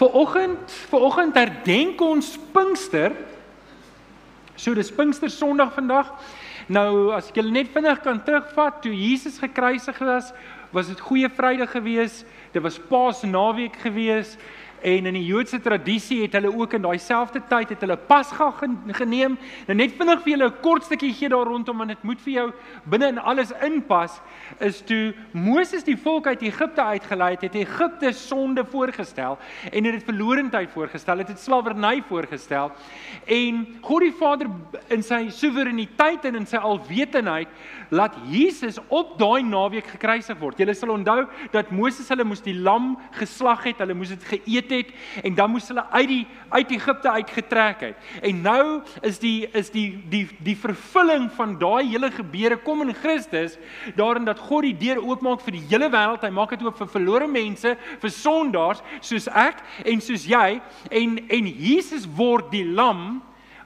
Viroggend, viroggend herdenk ons Pinkster. So dis Pinkster Sondag vandag. Nou as ek julle net vinnig kan terugvat toe Jesus gekruisig is, was dit Goeie Vrydag gewees. Dit was Paasnaweek gewees. En in die Joodse tradisie het hulle ook in daai selfde tyd het hulle Pasga geneem. Nou net vinnig vir julle 'n kort stukkie gee daar rondom want dit moet vir jou binne in alles inpas is toe Moses die volk uit Egipte uitgelei het, het Egipte sonde voorgestel en het dit verlorendheid voorgestel, het dit slawerny voorgestel. En God die Vader in sy soewereiniteit en in sy alwetendheid laat Jesus op daai naweek gekruisig word. Julle sal onthou dat Moses hulle moes die lam geslag het, hulle moes dit geëet het en dan moes hulle uit die uit Egipte uitgetrek het. En nou is die is die die die vervulling van daai hele gebeure kom in Christus daarin dat God die deur oopmaak vir die hele wêreld. Hy maak dit oop vir verlore mense, vir sondaars soos ek en soos jy en en Jesus word die lam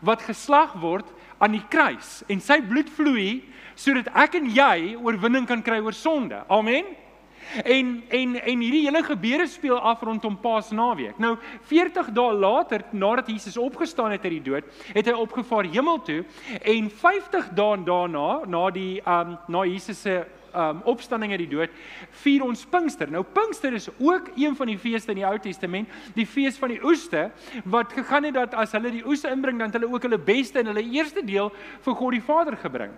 wat geslag word aan die kruis en sy bloed vloei sodat ek en jy oorwinning kan kry oor sonde. Amen. En en en hierdie hele gebeure speel af rondom Paasnaweek. Nou 40 dae later nadat Jesus opgestaan het uit die dood, het hy opgevaar hemel toe en 50 dae daarna na die um na Jesus se um opstanding uit die dood, vier ons Pinkster. Nou Pinkster is ook een van die feeste in die Ou Testament, die fees van die oeste wat gegaan het dat as hulle die oes inbring dan hulle ook hulle beste en hulle eerste deel vir God die Vader gebring.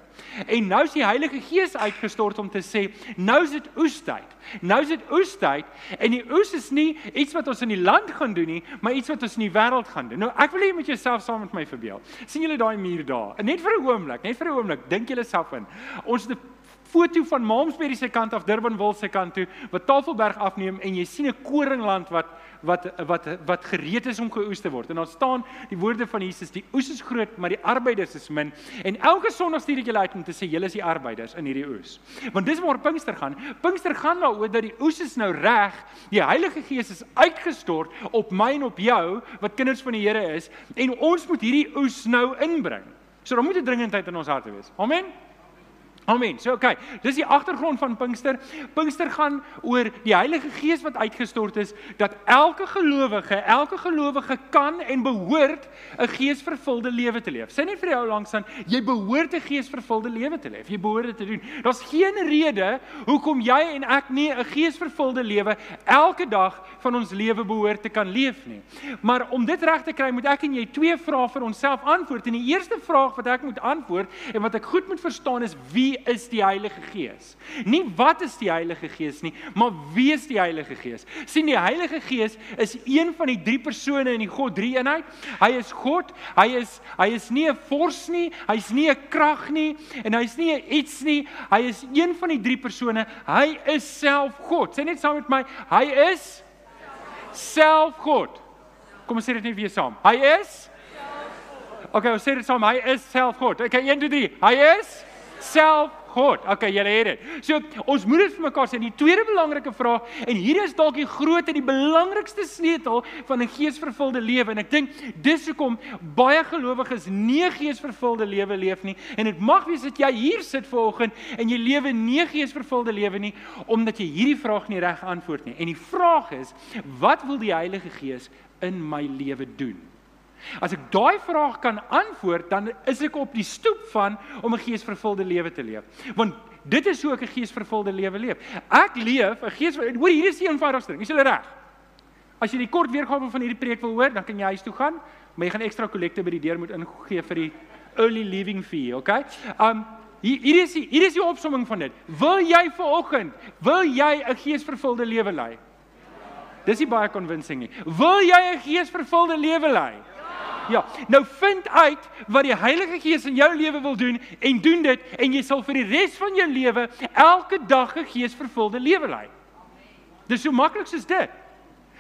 En nou is die Heilige Gees uitgestort om te sê, nou is dit oestyd. Nou is dit oestyd en die oes is nie iets wat ons in die land gaan doen nie, maar iets wat ons in die wêreld gaan doen. Nou ek wil hê jy moet jouself saam met my verbeel. sien julle daai muur daar? Net vir 'n oomblik, net vir 'n oomblik, dink julle self in. Ons het 'n foto van Malmesbury se kant af Durbanville se kant toe wat Tafelberg afneem en jy sien 'n koringland wat wat wat wat gereed is om geoes te word. En daar staan die woorde van Jesus: "Die oes is groot, maar die arbeiders is min." En elke Sondag stuur ek julle uit om te sê julle is die arbeiders in hierdie oes. Want dis waar Pinkster gaan. Pinkster gaan daaroor dat die oes is nou reg. Die Heilige Gees is uitgestort op my en op jou wat kinders van die Here is en ons moet hierdie oes nou inbring. So daar moet 'n dringendheid in ons harte wees. Amen. Amen. So okay, dis die agtergrond van Pinkster. Pinkster gaan oor die Heilige Gees wat uitgestort is dat elke gelowige, elke gelowige kan en behoort 'n geesvervulde lewe te leef. Sê net vir jou langs aan, jy behoort 'n geesvervulde lewe te leef. Jy behoort dit te doen. Daar's geen rede hoekom jy en ek nie 'n geesvervulde lewe elke dag van ons lewe behoort te kan leef nie. Maar om dit reg te kry, moet ek en jy twee vrae vir onsself antwoord. En die eerste vraag wat ek moet antwoord en wat ek goed moet verstaan is wie is die Heilige Gees? Nie wat is die Heilige Gees nie, maar wie is die Heilige Gees? sien die Heilige Gees is een van die drie persone in die God drie eenheid. Hy is God, hy is hy is nie 'n vors nie, hy's nie 'n krag nie en hy's nie iets nie. Hy is een van die drie persone. Hy is self God. Sê net saam met my, hy is self God. Kom ons sê dit net weer saam. Hy is Okay, ons sê dit saam. Hy is self God. Okay, 1 2 3. Hy is self God. Okay, julle het dit. So ons moet dit vir mekaar sê. Die tweede belangrike vraag en hier is dalk die groot en die belangrikste sleutel van 'n geesvervulde lewe en ek dink dis hoekom baie gelowiges nie 'n geesvervulde lewe leef nie en dit mag wees dat jy hier sit vanoggend en jy lewe nie 'n geesvervulde lewe nie omdat jy hierdie vraag nie reg antwoord nie. En die vraag is, wat wil die Heilige Gees in my lewe doen? As ek daai vraag kan antwoord, dan is ek op die stoep van om 'n geesvervulde lewe te leef. Want dit is hoe ek 'n geesvervulde lewe leef. Ek leef 'n gees hoor hier is die eenvoudigste ding. Is jy reg? As jy die kort weergawe van hierdie preek wil hoor, dan kan jy huis toe gaan, maar jy gaan ekstra kollekte by die deur moet ingee vir die early leaving fee, okay? Um hier, hier is die, hier is die opsomming van dit. Wil jy vanoggend, wil jy 'n geesvervulde lewe lei? Dis nie baie convincing nie. Wil jy 'n geesvervulde lewe lei? Ja, nou vind uit wat die Heilige Gees in jou lewe wil doen en doen dit en jy sal vir die res van jou lewe elke dag 'n geesvervulde lewe lei. Dis so maklik soos dit.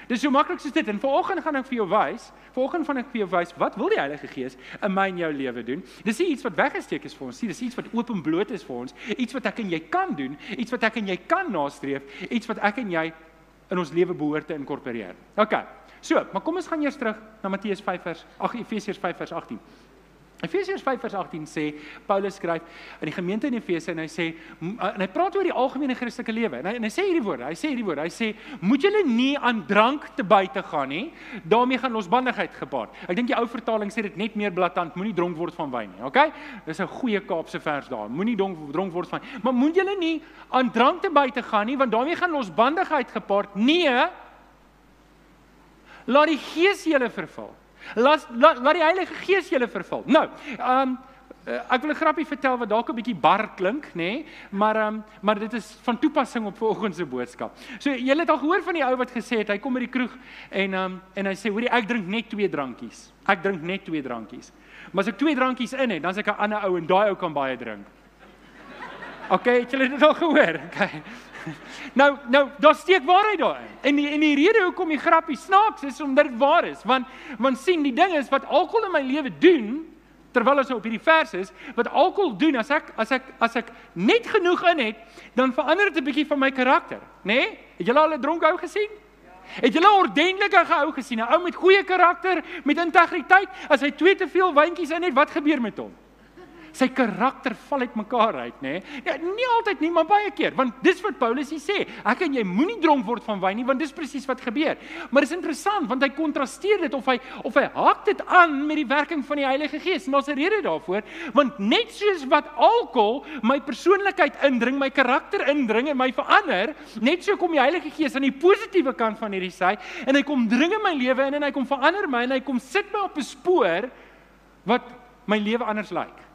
Dis so maklik soos dit. En vanoggend gaan ek vir jou wys, vanoggend gaan ek vir jou wys wat wil die Heilige Gees in my en jou lewe doen? Dis nie iets wat weggesteek is vir ons nie, dis iets wat openbloot is vir ons, iets wat ek en jy kan doen, iets wat ek en jy kan nastreef, iets wat ek en jy in ons lewe behoort te inkorporeer. OK. So, maar kom ons gaan eers terug na Matteus 5 vers 8 Efesiërs 5 vers 18. Efesiërs 5:18 sê Paulus skryf in die gemeente in Efese en hy sê en hy praat oor die algemene Christelike lewe. En hy en hy sê hierdie woorde. Hy sê hierdie woorde. Hy sê moet julle nie aan drank te buite gaan nie. daarmee gaan losbandigheid gepaard. Ek dink die ou vertaling sê dit net meer blaatant, moenie dronk word van wyn nie. Okay? Dis 'n goeie Kaapse vers daar. Moenie dronk dronk word van. Maar moet julle nie aan drank te buite gaan nie want daarmee gaan losbandigheid gepaard. Nee. Laat die Gees julle vervul. Laat laat laat die Heilige Gees julle vervul. Nou, ehm um, ek wil 'n grappie vertel wat dalk 'n bietjie bar klink, nê, nee, maar ehm um, maar dit is van toepassing op vanoggend se boodskap. So julle het al gehoor van die ou wat gesê het hy kom by die kroeg en ehm um, en hy sê hoorie ek drink net twee drankies. Ek drink net twee drankies. Maar as ek twee drankies in het, dan is ek 'n ander ou en daai ou kan baie drink. OK, het julle dit al gehoor? OK. Nou nou daar steek waarheid daarin. En die, en die rede hoekom die grappie snaaks is omdat dit waar is, want want sien die ding is wat alkohol in my lewe doen terwyl ons nou op hierdie vers is, wat alkohol doen as ek as ek as ek net genoeg in het, dan verander dit 'n bietjie van my karakter, nê? Nee? Het julle al 'n dronk ou gesien? Het julle 'n ordentlike ou gesien, 'n ou met goeie karakter, met integriteit? As hy twee te veel wyntjies in het, wat gebeur met hom? Sy karakter val uitmekaar uit, nê? Nee? Ja, nie altyd nie, maar baie keer, want dis wat Paulus hier sê. Ek en jy moenie dronk word van wyn nie, want dis presies wat gebeur. Maar dis interessant want hy kontrasteer dit of hy of hy haak dit aan met die werking van die Heilige Gees. En daar's 'n rede daarvoor, want net soos wat alkohol my persoonlikheid indring, my karakter indring en my verander, net so kom die Heilige Gees aan die positiewe kant van hierdie sy en hy kom dring in my lewe in en hy kom verander my en hy kom sit my op 'n spoor wat my lewe anders lyk.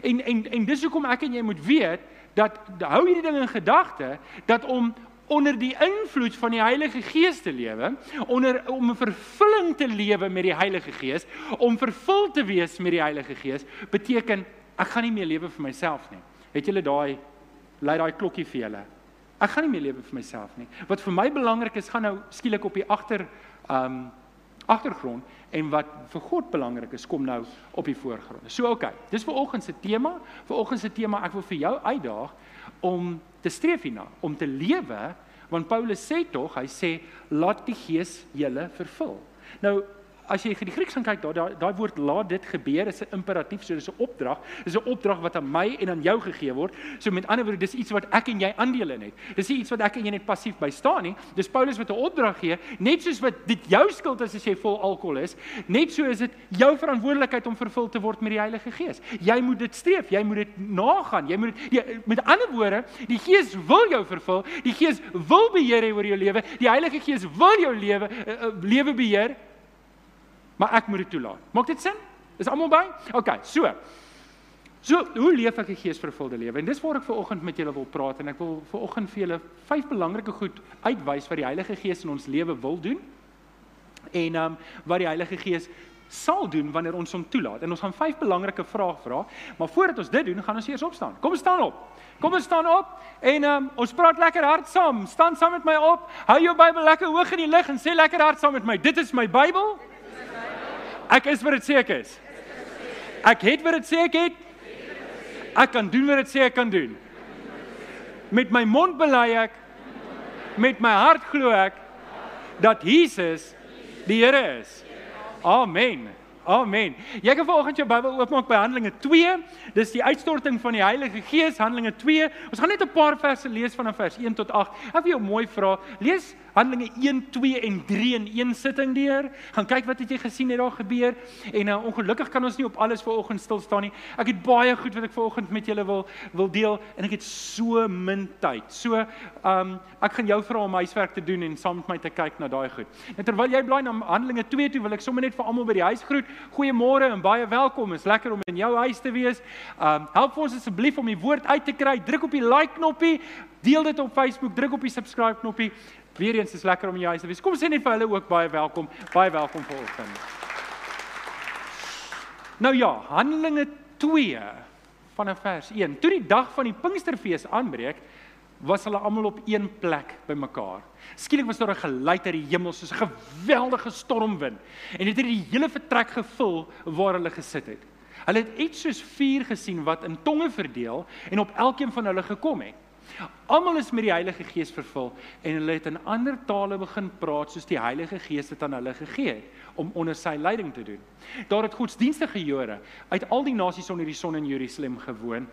En en en dis hoekom ek en jy moet weet dat hou hierdie ding in gedagte dat om onder die invloed van die Heilige Gees te lewe, onder om 'n vervulling te lewe met die Heilige Gees, om vervul te wees met die Heilige Gees, beteken ek gaan nie meer lewe vir myself nie. Het julle daai lei daai klokkie vir julle? Ek gaan nie meer lewe vir myself nie. Wat vir my belangrik is, gaan nou skielik op die agter um agtergrond en wat vir God belangrik is, kom nou op die voorgrond. So oké, okay, dis vir oggend se tema. Vir oggend se tema, ek wil vir jou uitdaag om te streef hierna, om te lewe want Paulus sê tog, hy sê laat die Gees julle vervul. Nou as jy die Grieks gaan kyk daai daai woord laat dit gebeur is 'n imperatief so dis 'n opdrag. Dis 'n opdrag wat aan my en aan jou gegee word. So met ander woorde dis iets wat ek en jy aandele het dis nie iets wat ek en jy net passief by staan nie. Dis Paulus wat 'n opdrag gee net soos wat dit jou skuld is as jy vol alkohol is net so is dit jou verantwoordelikheid om vervul te word met die Heilige Gees. Jy moet dit streef jy moet dit nagaan. Jy moet dit met ander woorde die Gees wil jou vervul die Gees wil beheer oor jou lewe die Heilige Gees wil jou lewe uh, uh, lewe beheer maar ek moet dit toelaat. Maak dit sin? Is almal by? OK, so. So, hoe leef ek 'n geesvervulde lewe? En dis waar ek ver oggend met julle wil praat en ek wil ver oggend vir julle vyf belangrike goed uitwys wat die Heilige Gees in ons lewe wil doen. En ehm um, wat die Heilige Gees sal doen wanneer ons hom toelaat. En ons gaan vyf belangrike vrae vra, maar voordat ons dit doen, gaan ons eers opstaan. Kom staan op. Kom ons staan op en um, ons praat lekker hard saam. Staan saam met my op. Hou jou Bybel lekker hoog in die lug en sê lekker hard saam met my. Dit is my Bybel. Ek is wat dit sê ek is. Ek het wat dit sê ek het. Ek kan doen wat dit sê ek kan doen. Met my mond bely ek met my hart glo ek dat Jesus die Here is. Amen. Amen. Jy kan vanoggend jou Bybel oopmaak by Handelinge 2. Dis die uitstorting van die Heilige Gees, Handelinge 2. Ons gaan net 'n paar verse lees van vers 1 tot 8. Ek wil jou mooi vra, lees Handelinge 1, 2 en 3 in een sitting deur. Gaan kyk wat het jy gesien het daar gebeur. En uh, ongelukkig kan ons nie op alles vanoggend stil staan nie. Ek het baie goed wat ek vanoggend met julle wil wil deel en ek het so min tyd. So, ehm um, ek gaan jou vra om huiswerk te doen en saam met my te kyk na daai goed. En terwyl jy blaai na Handelinge 2 toe, wil ek sommer net vir almal by die huis groet. Goeiemôre en baie welkom. Is lekker om in jou huis te wees. Um help ons asseblief om die woord uit te kry. Druk op die like knoppie, deel dit op Facebook, druk op die subscribe knoppie. Weereens is lekker om jou huis te wees. Kom sê net vir hulle ook baie welkom. Baie welkom vanoggend. Nou ja, Handelinge 2 van vers 1. Toe die dag van die Pinksterfees aanbreek, was hulle almal op een plek bymekaar. Skielik was daar 'n geluid uit die hemel soos 'n geweldige stormwind en dit het die hele vertrek gevul waar hulle gesit het. Hulle het iets soos vuur gesien wat in tonge verdeel en op elkeen van hulle gekom het. Almal is met die Heilige Gees vervul en hulle het in ander tale begin praat soos die Heilige Gees dit aan hulle gegee het om onder sy leiding te doen. Daar het godsdienstige Jode uit al die nasies onder die son in Jerusalem gewoon.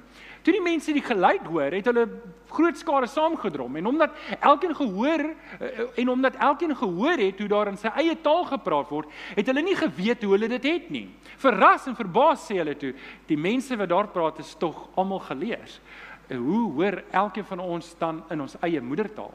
Toe die mense die geluid hoor, het hulle groot skare saamgedrom en omdat elkeen gehoor eh, en omdat elkeen gehoor het hoe daar in sy eie taal gepraat word, het hulle nie geweet hoe hulle dit het nie. Verras en verbaas sê hulle toe, die mense wat daar praat is tog almal geleers. Hoe hoor elkeen van ons dan in ons eie moedertaal?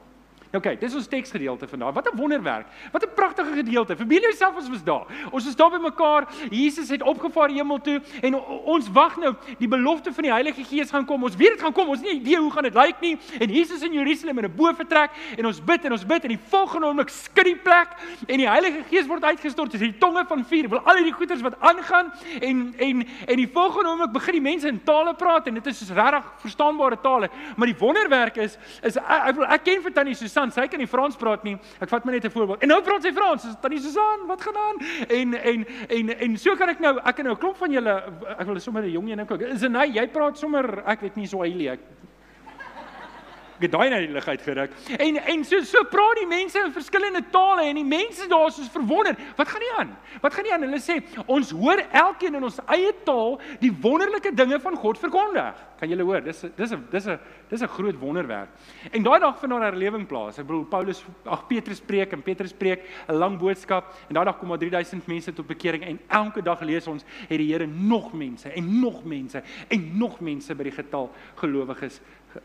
OK, dis ons teksgedeelte vandag. Wat 'n wonderwerk. Wat 'n pragtige gedeelte. Verbeel jouself ons was daar. Ons is daar by mekaar. Jesus het opgevaar hemel toe en ons wag nou die belofte van die Heilige Gees gaan kom. Ons weet dit gaan kom. Ons het nie idee hoe gaan dit lyk nie. En Jesus in Jerusalem in 'n bo vertrek en ons bid en ons bid en die volgende oomblik skud die plek en die Heilige Gees word uitgestort. Dis die tonge van vuur. Wil al hierdie goeters wat aangaan en en en die volgende oomblik begin die mense in tale praat en dit is soos regtig verstaanbare tale. Maar die wonderwerk is is ek ek, ek ken vir tannie Susan Susan, sy kan nie Frans praat nie. Ek vat my net 'n voorbeeld. En nou praat sy Frans. Dis tannie Susan, wat gaan aan? En en en en so kan ek nou, ek kan nou 'n klomp van julle ek wil sommer 'n jong een ook. Dit jy praat sommer ek weet nie Swahili ek Ek daai net die lig uitgeruk. En en so so praat die mense in verskillende tale en die mense daar is verwonder. Wat gaan nie aan? Wat gaan nie aan? Hulle sê ons hoor elkeen in ons eie taal die wonderlike dinge van God verkondig. Kan julle hoor? Dis dis 'n dis 'n dis 'n groot wonderwerk. En daai dag vind daar 'n herlewing plaas. Ek bedoel Paulus ag Petrus preek en Petrus preek 'n lang boodskap en daai dag kom maar 3000 mense tot bekering en elke dag lees ons het die Here nog mense en nog mense en nog mense by die getal gelowiges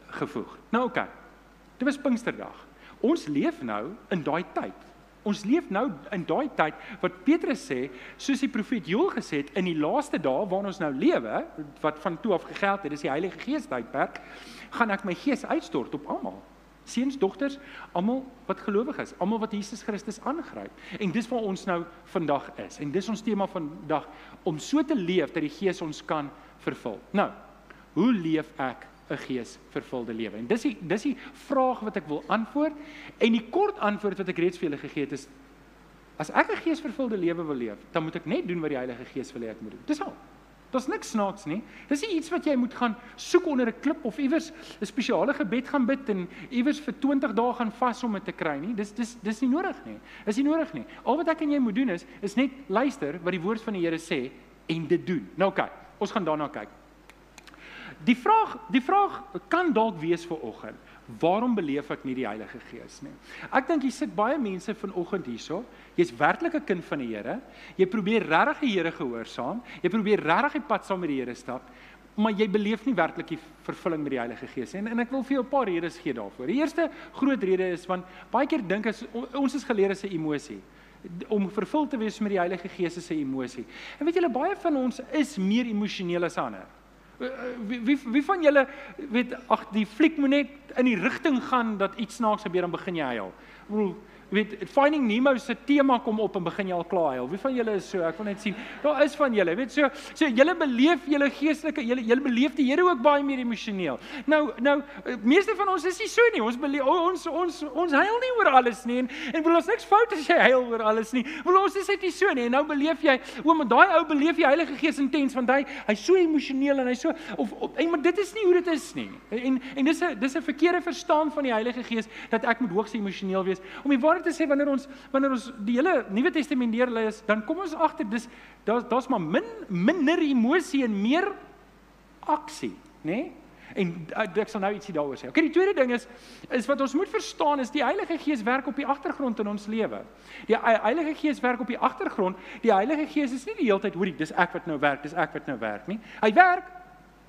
gevoeg. Nou oké. Okay. Dit was Pinksterdag. Ons leef nou in daai tyd. Ons leef nou in daai tyd wat Petrus sê, soos die profeet Joël gesê het in die laaste dae waarin ons nou lewe, wat van toe af gegeld het, dis die Heilige Gees tydperk, gaan ek my gees uitstort op almal. Seuns, dogters, almal wat gelowig is, almal wat Jesus Christus aangryp. En dis waar ons nou vandag is. En dis ons tema vandag om so te leef dat die Gees ons kan vervul. Nou, hoe leef ek 'n geesvervulde lewe? En dis die dis die vraag wat ek wil antwoord en die kort antwoord wat ek reeds vir julle gegee het is as ek 'n geesvervulde lewe wil leef, dan moet ek net doen wat die Heilige Gees wil hê ek moet doen. Dis al. Daar's niks snaaks nie. Dis nie iets wat jy moet gaan soek onder 'n klip of iewers 'n spesiale gebed gaan bid en iewers vir 20 dae gaan vas om dit te kry nie. Dis dis dis nie nodig nie. Is nie nodig nie. Al wat ek en jy moet doen is is net luister wat die woord van die Here sê en dit doen. Nou kyk, ons gaan daarna kyk. Die vraag, die vraag kan dalk wees vir oggend. Waarom beleef ek nie die Heilige Gees nie? Ek dink jy sit baie mense vanoggend hierso. Jy's werklik 'n kind van die Here. Jy probeer regtig die Here gehoorsaam. Jy probeer regtig die pad saam met die Here stap, maar jy beleef nie werklik die vervulling met die Heilige Gees nie. En, en ek wil vir jou 'n paar redes gee daarvoor. Die eerste groot rede is want baie keer dink as ons is geleer as 'n emosie om vervul te wees met die Heilige Gees is 'n emosie. En weet julle baie van ons is meer emosioneel as ander. Wie wie wie van julle weet ag die fliek moet net in die rigting gaan dat iets snaaks gebeur en begin jy huil. Ek bedoel weet finding Nemo se tema kom op en begin jy al klaar huil. Wie van julle is so? Ek wil net sien. Daar is van julle, weet so, so julle beleef julle geestelike, julle julle beleef die Here ook baie meer emosioneel. Nou nou eh, meeste van ons is nie so nie. Ons beleef ons ons ons huil nie oor alles nie en en wil ons niks fout as jy huil oor alles nie. Wil ons is dit nie so nie. En nou beleef jy, o, maar daai ou beleef die Heilige Gees intens want hy hy's so emosioneel en hy's so of, of en maar dit is nie hoe dit is nie. En en dis 'n dis 'n verkeerde verstaan van die Heilige Gees dat ek moet hoogs emosioneel wees. Om die waarheid te sê wanneer ons wanneer ons die hele Nuwe Testament lees, dan kom ons agter dis daar's daar's maar min minder emosie en meer aksie, nê? Nee? En uh, ek sal nou ietsie daaroor sê. Okay, die tweede ding is is wat ons moet verstaan is die Heilige Gees werk op die agtergrond in ons lewe. Die Heilige Gees werk op die agtergrond. Die Heilige Gees is nie die hele tyd hoorie, dis ek wat nou werk, dis ek wat nou werk nie. Hy werk,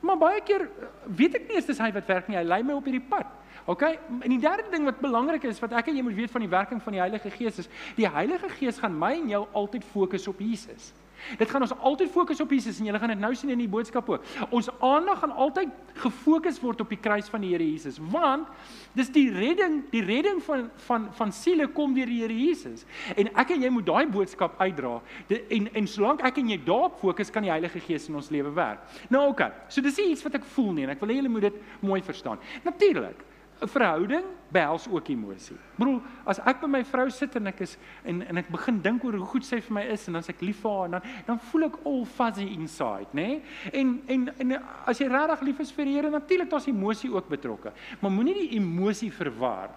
maar baie keer eh, weet ek nie eens dis hy wat werk nie. Hy lei my op hierdie pad. OK? En die derde ding wat belangrik is wat ek en jy moet weet van die werking van die Heilige Gees is, die Heilige Gees gaan my en jou altyd fokus op Jesus. Dit gaan ons altyd fokus op Jesus en julle gaan dit nou sien in die boodskap ook. Ons aandag gaan altyd gefokus word op die kruis van die Here Jesus, want dis die redding, die redding van van van siele kom deur die Here Jesus. En ek en jy moet daai boodskap uitdra. En en solank ek en jy daarop fokus, kan die Heilige Gees in ons lewe werk. Nou OK. So dis iets wat ek voel nie en ek wil hê julle moet dit mooi verstaan. Natuurlik 'n verhouding behels ook emosie. Broer, as ek by my vrou sit en ek is en en ek begin dink oor hoe goed sy vir my is en dan as ek lief vir haar en dan dan voel ek all fuzzy inside, nê? Nee? En en en as jy regtig lief is vir die Here, natuurlik daar's emosie ook betrokke. Maar moenie die emosie verwar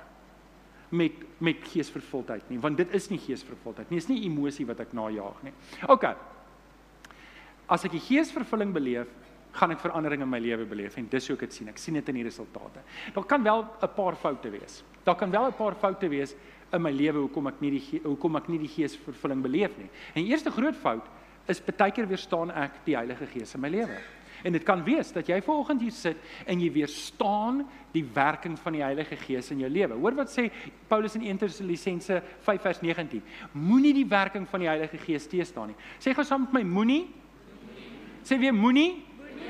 met met geesvervuldheid nie, want dit is nie geesvervuldheid nie. Dit is nie emosie wat ek najag nie. OK. As ek die geesvervulling beleef, gaan ek verandering in my lewe beleef en dis hoe ek dit sien. Ek sien dit in die resultate. Daar kan wel 'n paar foute wees. Daar kan wel 'n paar foute wees in my lewe hoekom ek nie die hoekom ek nie die geesvervulling beleef nie. En die eerste groot fout is baie keer weerstaan ek die Heilige Gees in my lewe. En dit kan wees dat jy vanoggend hier sit en jy weerstaan die werking van die Heilige Gees in jou lewe. Hoor wat sê Paulus in 1 Tessalonisense 5 vers 19. Moenie die werking van die Heilige Gees teëstaan nie. Sê gou saam met my moenie. Sê weer moenie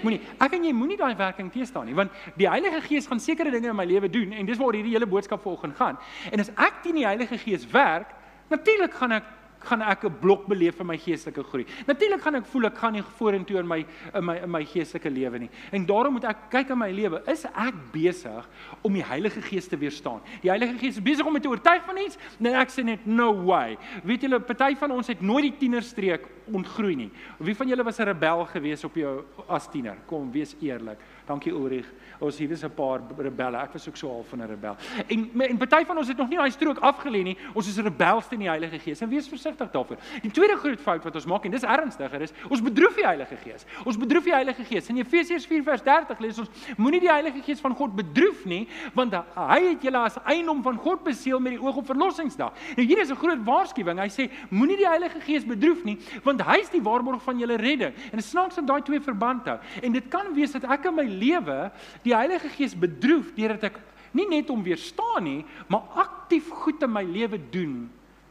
Moenie. Ek en jy moenie daai werking teëstaan nie, want die Heilige Gees gaan sekere dinge in my lewe doen en dis waar hierdie hele boodskap vanoggend gaan. En as ek teen die Heilige Gees werk, natuurlik gaan ek gaan ek 'n blok beleef in my geestelike groei. Natuurlik gaan ek voel ek gaan nie vorentoe in my in my in my geestelike lewe nie. En daarom moet ek kyk in my lewe, is ek besig om die Heilige Gees te weerstaan? Die Heilige Gees is besig om my te oortuig van iets, nee ek sê net no way. Weet julle, party van ons het nooit die tienerstreek ontgroei nie. Wie van julle was 'n rebel gewees op jou as tiener? Kom, wees eerlik. Dankie Ulrich. Ons hier is 'n paar rebelle. Ek was ook so half van 'n rebel. En en party van ons het nog nie daai strook afgelê nie. Ons is rebels teen die Heilige Gees. En wees versigtig daarvoor. Die tweede groot fout wat ons maak en dis ernstiger is, ons bedroef die Heilige Gees. Ons bedroef die Heilige Gees. In Efesiërs 4:30 lees ons: Moenie die Heilige Gees van God bedroef nie, want hy het julle as eiendom van God beseël met die oog op verlossingsdag. Nou hier is 'n groot waarskuwing. Hy sê: Moenie die Heilige Gees bedroef nie, want hy is die waarborg van julle redding. En snaaks om daai twee verband hou. En dit kan wees dat ek in my lewe die Heilige Gees bedroef deurdat ek nie net om weerstaan nie, maar aktief goed in my lewe doen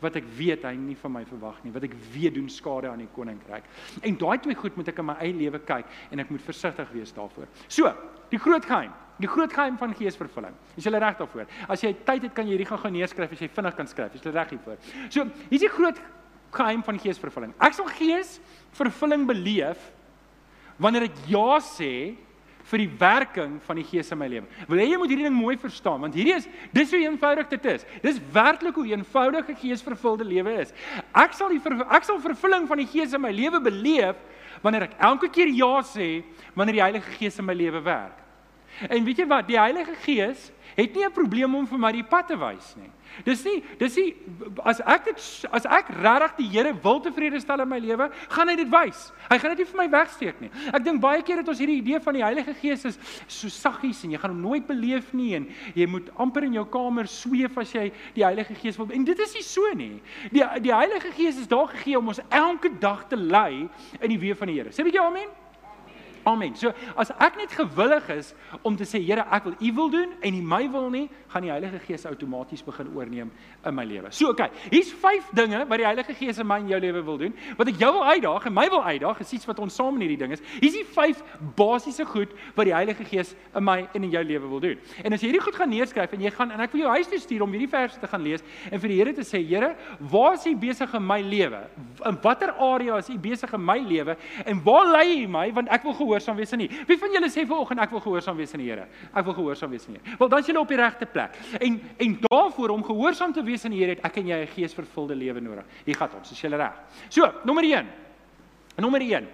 wat ek weet hy nie van my verwag nie, wat ek weet doen skade aan die koninkryk. En daai twee goed moet ek in my eie lewe kyk en ek moet versigtig wees daarvoor. So, die groot geheim, die groot geheim van geesvervulling. Is jy reg daarvoor? As jy tyd het, kan jy hierdie gaan gaan neerskryf as jy vinnig kan skryf. Is jy reg hiervoor? So, hier's die groot geheim van geesvervulling. Ek sal geesvervulling beleef wanneer ek ja sê vir die werking van die Gees in my lewe. Wil jy moet hierdie ding mooi verstaan want hierdie is dis hoe eenvoudig dit is. Dis werklik hoe eenvoudig 'n geesvervulde lewe is. Ek sal die ek sal vervulling van die Gees in my lewe beleef wanneer ek elke keer ja sê wanneer die Heilige Gees in my lewe werk. En weet jy wat, die Heilige Gees het nie 'n probleem om vir my die pad te wys nie. Dis nie dis nie as ek dit as ek regtig die Here wil tevrede stel in my lewe, gaan hy dit wys. Hy gaan dit nie vir my wegsteek nie. Ek dink baie keer het ons hierdie idee van die Heilige Gees is so saggies en jy gaan hom nooit beleef nie en jy moet amper in jou kamer sweef as jy die Heilige Gees wil. En dit is nie so nie. Die die Heilige Gees is daar gegee om ons elke dag te lei in die weë van die Here. Sê bietjie amen. Amen. So as ek net gewillig is om te sê Here, ek wil U wil doen en nie my wil nie, gaan die Heilige Gees outomaties begin oorneem in my lewe. So okay, hier's 5 dinge wat die Heilige Gees in my en jou lewe wil doen. Wat ek jou wil uitdaag en my wil uitdaag, is iets wat ons saam in hierdie ding is. Hier's die 5 basiese goed wat die Heilige Gees in my en in jou lewe wil doen. En as jy hierdie goed gaan neerskryf en jy gaan en ek wil jou huis toe stuur om hierdie verse te gaan lees en vir die Here te sê, Here, waar is U besig in my lewe? In watter area is U besig in my lewe en waar lei U my want ek wil gehoorsaam wees aan U. Wie van julle sê vanoggend ek wil gehoorsaam wees aan die Here? Ek wil gehoorsaam wees aan die Here. Wel, dan is jy op die regte plek. En en daarvoor om gehoorsaam te wees aan die Here, het ek en jy 'n geesvervulde lewe nodig. Hier gaan ons, is jy reg? So, nommer 1. Nommer 1.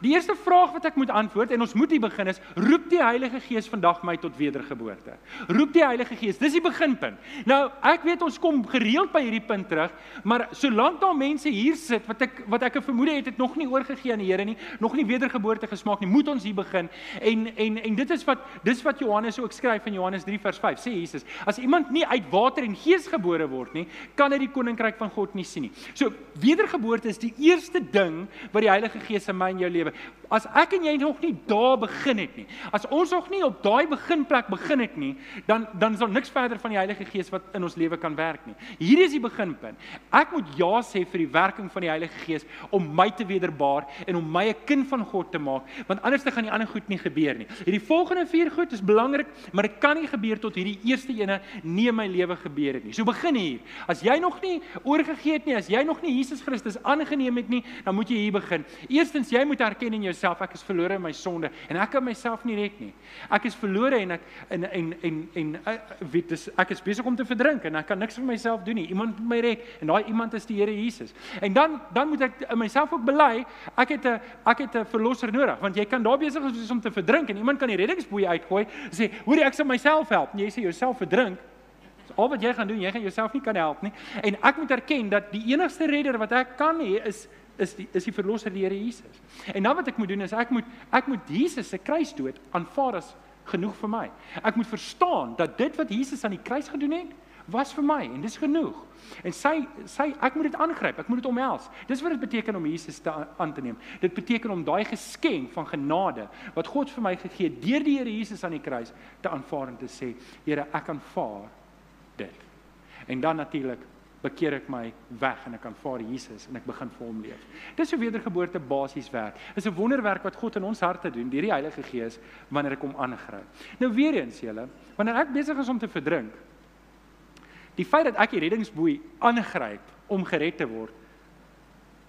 Die eerste vraag wat ek moet antwoord en ons moet hier begin is, roep die Heilige Gees vandag my tot wedergeboorte? Roep die Heilige Gees, dis die beginpunt. Nou, ek weet ons kom gereeld by hierdie punt terug, maar solank daar mense hier sit wat ek wat ek 'n vermoede het het nog nie oorgegee aan die Here nie, nog nie wedergeboorte gesmaak nie, moet ons hier begin. En en en dit is wat dis wat Johannes ook skryf in Johannes 3 vers 5. Sê Jesus, as iemand nie uit water en gees gebore word nie, kan hy die koninkryk van God nie sien nie. So, wedergeboorte is die eerste ding wat die Heilige Gees in my en jou lewe lewe. As ek en jy nog nie daar begin het nie, as ons nog nie op daai beginplek begin het nie, dan dan is daar niks verder van die Heilige Gees wat in ons lewe kan werk nie. Hierdie is die beginpunt. Ek moet ja sê vir die werking van die Heilige Gees om my te wederbaar en om my 'n kind van God te maak, want anders dan gaan die ander goed nie gebeur nie. Hierdie volgende vier goed is belangrik, maar dit kan nie gebeur tot hierdie eerste ene nie in my lewe gebeur het nie. So begin hier. As jy nog nie oorgegee het nie, as jy nog nie Jesus Christus aangeneem het nie, dan moet jy hier begin. Eerstens, jy moet erken in jouself ek is verlore in my sonde en ek kan myself nie red nie. Ek is verlore en ek en en en en uh, weet dis ek is besig om te verdrink en ek kan niks vir myself doen nie. Iemand moet my red en daai iemand is die Here Jesus. En dan dan moet ek in myself ook bely ek het 'n ek het 'n verlosser nodig want jy kan daar besig wees om te verdrink en iemand kan die reddingsboei uitgooi sê hoor ek sal myself help. En jy sê jouself verdrink al wat jy gaan doen, jy gaan jouself nie kan help nie. En ek moet erken dat die enigste redder wat ek kan hê is is die is die verlosser die Here Jesus. En dan wat ek moet doen is ek moet ek moet Jesus se kruisdood aanvaar as genoeg vir my. Ek moet verstaan dat dit wat Jesus aan die kruis gedoen het, was vir my en dis genoeg. En sy sy ek moet dit aangryp, ek moet dit omhels. Dis wat dit beteken om Jesus te aan te neem. Dit beteken om daai geskenk van genade wat God vir my gegee het deur die Here Jesus aan die kruis te aanvaar en te sê, Here, ek aanvaar dit. En dan natuurlik bekeer ek my weg en ek aanvaar Jesus en ek begin vir hom leef. Dis hoe wedergeboorte basies werk. Dis 'n wonderwerk wat God in ons harte doen deur die Heilige Gees wanneer ek hom aangryp. Nou weer eens julle, wanneer ek besig is om te verdrink, die feit dat ek die reddingsboei aangryp om gered te word,